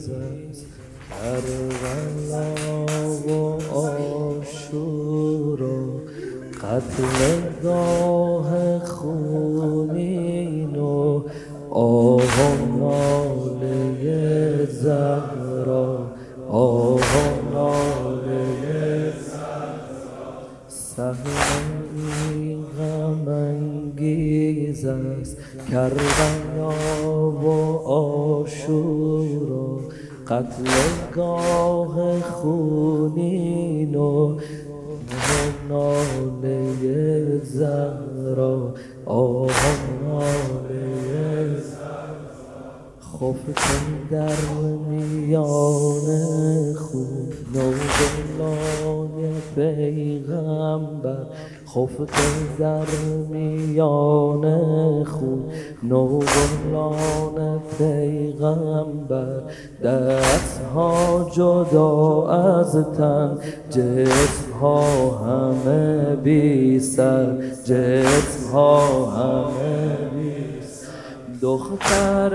از کربلا و آشورا قتل گاه خونین و آه و ناله زهرا آه و ناله صحنه غم انگیز است کربلا و آشورا قتل گاه خونین و ناله زهرا. آه ناله خفتم در میان خون. نوگلان پیغمبر. خفتم در میان خون. نوگلان پیغمبر. ها جدا از تن. جسم ها همه بی سر. جسم ها همه بی دختر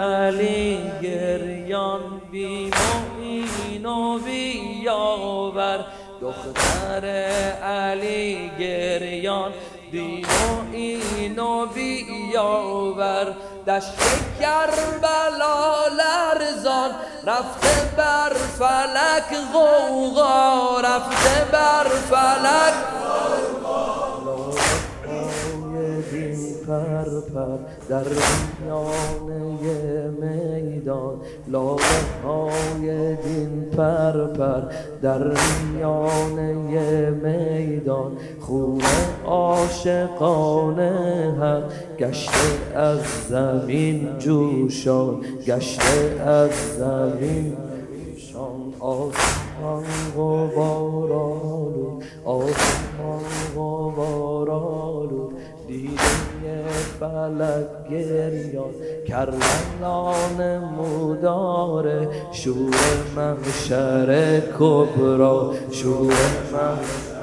علی گریان بی معین و بیاور دختر علی گریان بی معین و بیاور دشت کربلا لرزان رفته بر فلک غوغا رفته بر فلک. پر در میانه میدان لاله های دین پر در میانه میدان. خون عاشقانه هم گشته از زمین جوشان گشته از زمین جوشان. آسمان و بارالو آسمان فلک گریان کرلان مداره شور محشر کبرا شور محشر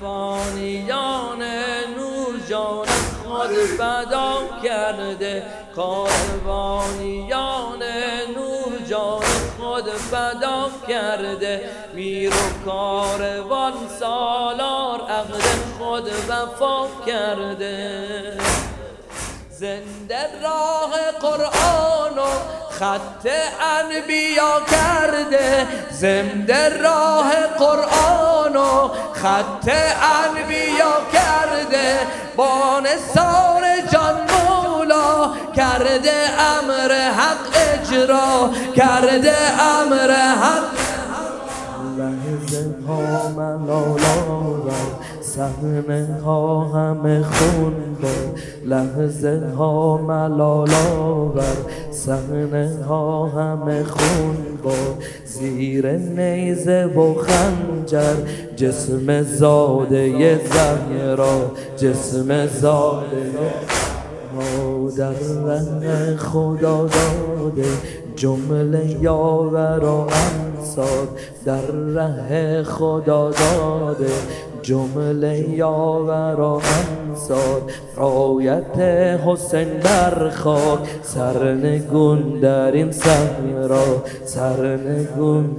کاروانیان نور جان خود فدا کرده. کاروانیان فدا کرده میر و کاروان سالار عقد خود وفا کرده. زنده راه قرآن و خط انبیا کرده. زنده راه قرآن و خط انبیا کرده. با نثار جان مولا کرده امر حق اجرا کرده امر حق لحظه ها ملالا صحنه ها همه خون لحظه ها ملالا صحنه ها همه خون زیر نیزه و خنجر. جسم زاده زهرا جسم زاده در ره خدا داده جمله یاور و انصار در ره خدا داده جمله یاور و انصار رایت حسین برخواد سرنگون در این صحرا سرنگون.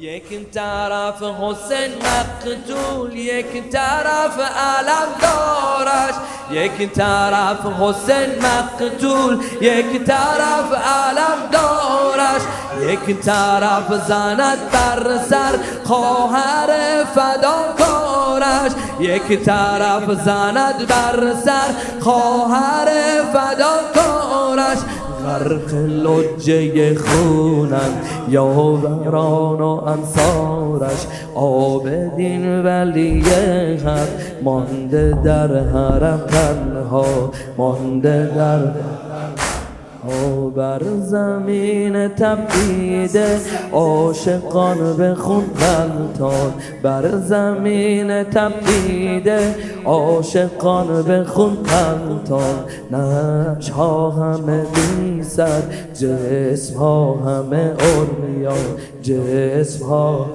یک طرف حسین مقتول یک طرف علم دارش. یک طرف حسین مقتول یک طرف علم دارش. یک طرف زند بر سر خواهر فداکارش یک طرف زند بر سر خواهر فداکارش غرق لجه خونم یاوران و انصارش آبدین ولی حق مانده در حرم تنها مانده در بر زمین تبدیده عاشقان به خون غلطان بر زمین تبدیده عاشقان به خون غلطان نش ها همه بی سر جسم ها همه اوریا جسم ها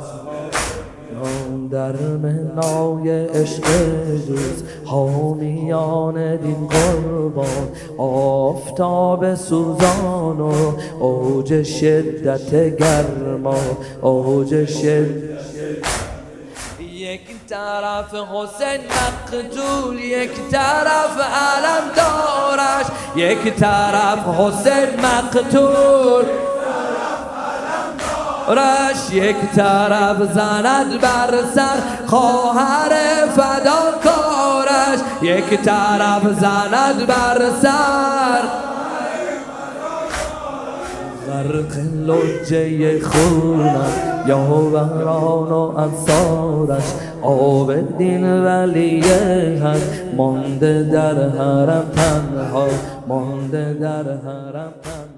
در منای عشق دوست حامیان دین قربان آفتاب سوزان و اوج شدت گرما اوج شدت یک طرف حسین مقتول یک طرف علم دارش یک طرف حسین مقتول. رش یک طرف زند بر سر خواهر فداکارش یک طرف زند بر سر. غرق لجه خونم یاوران و انصارش آب دین ولی حق مانده در حرم تنها مانده در حرم تنها.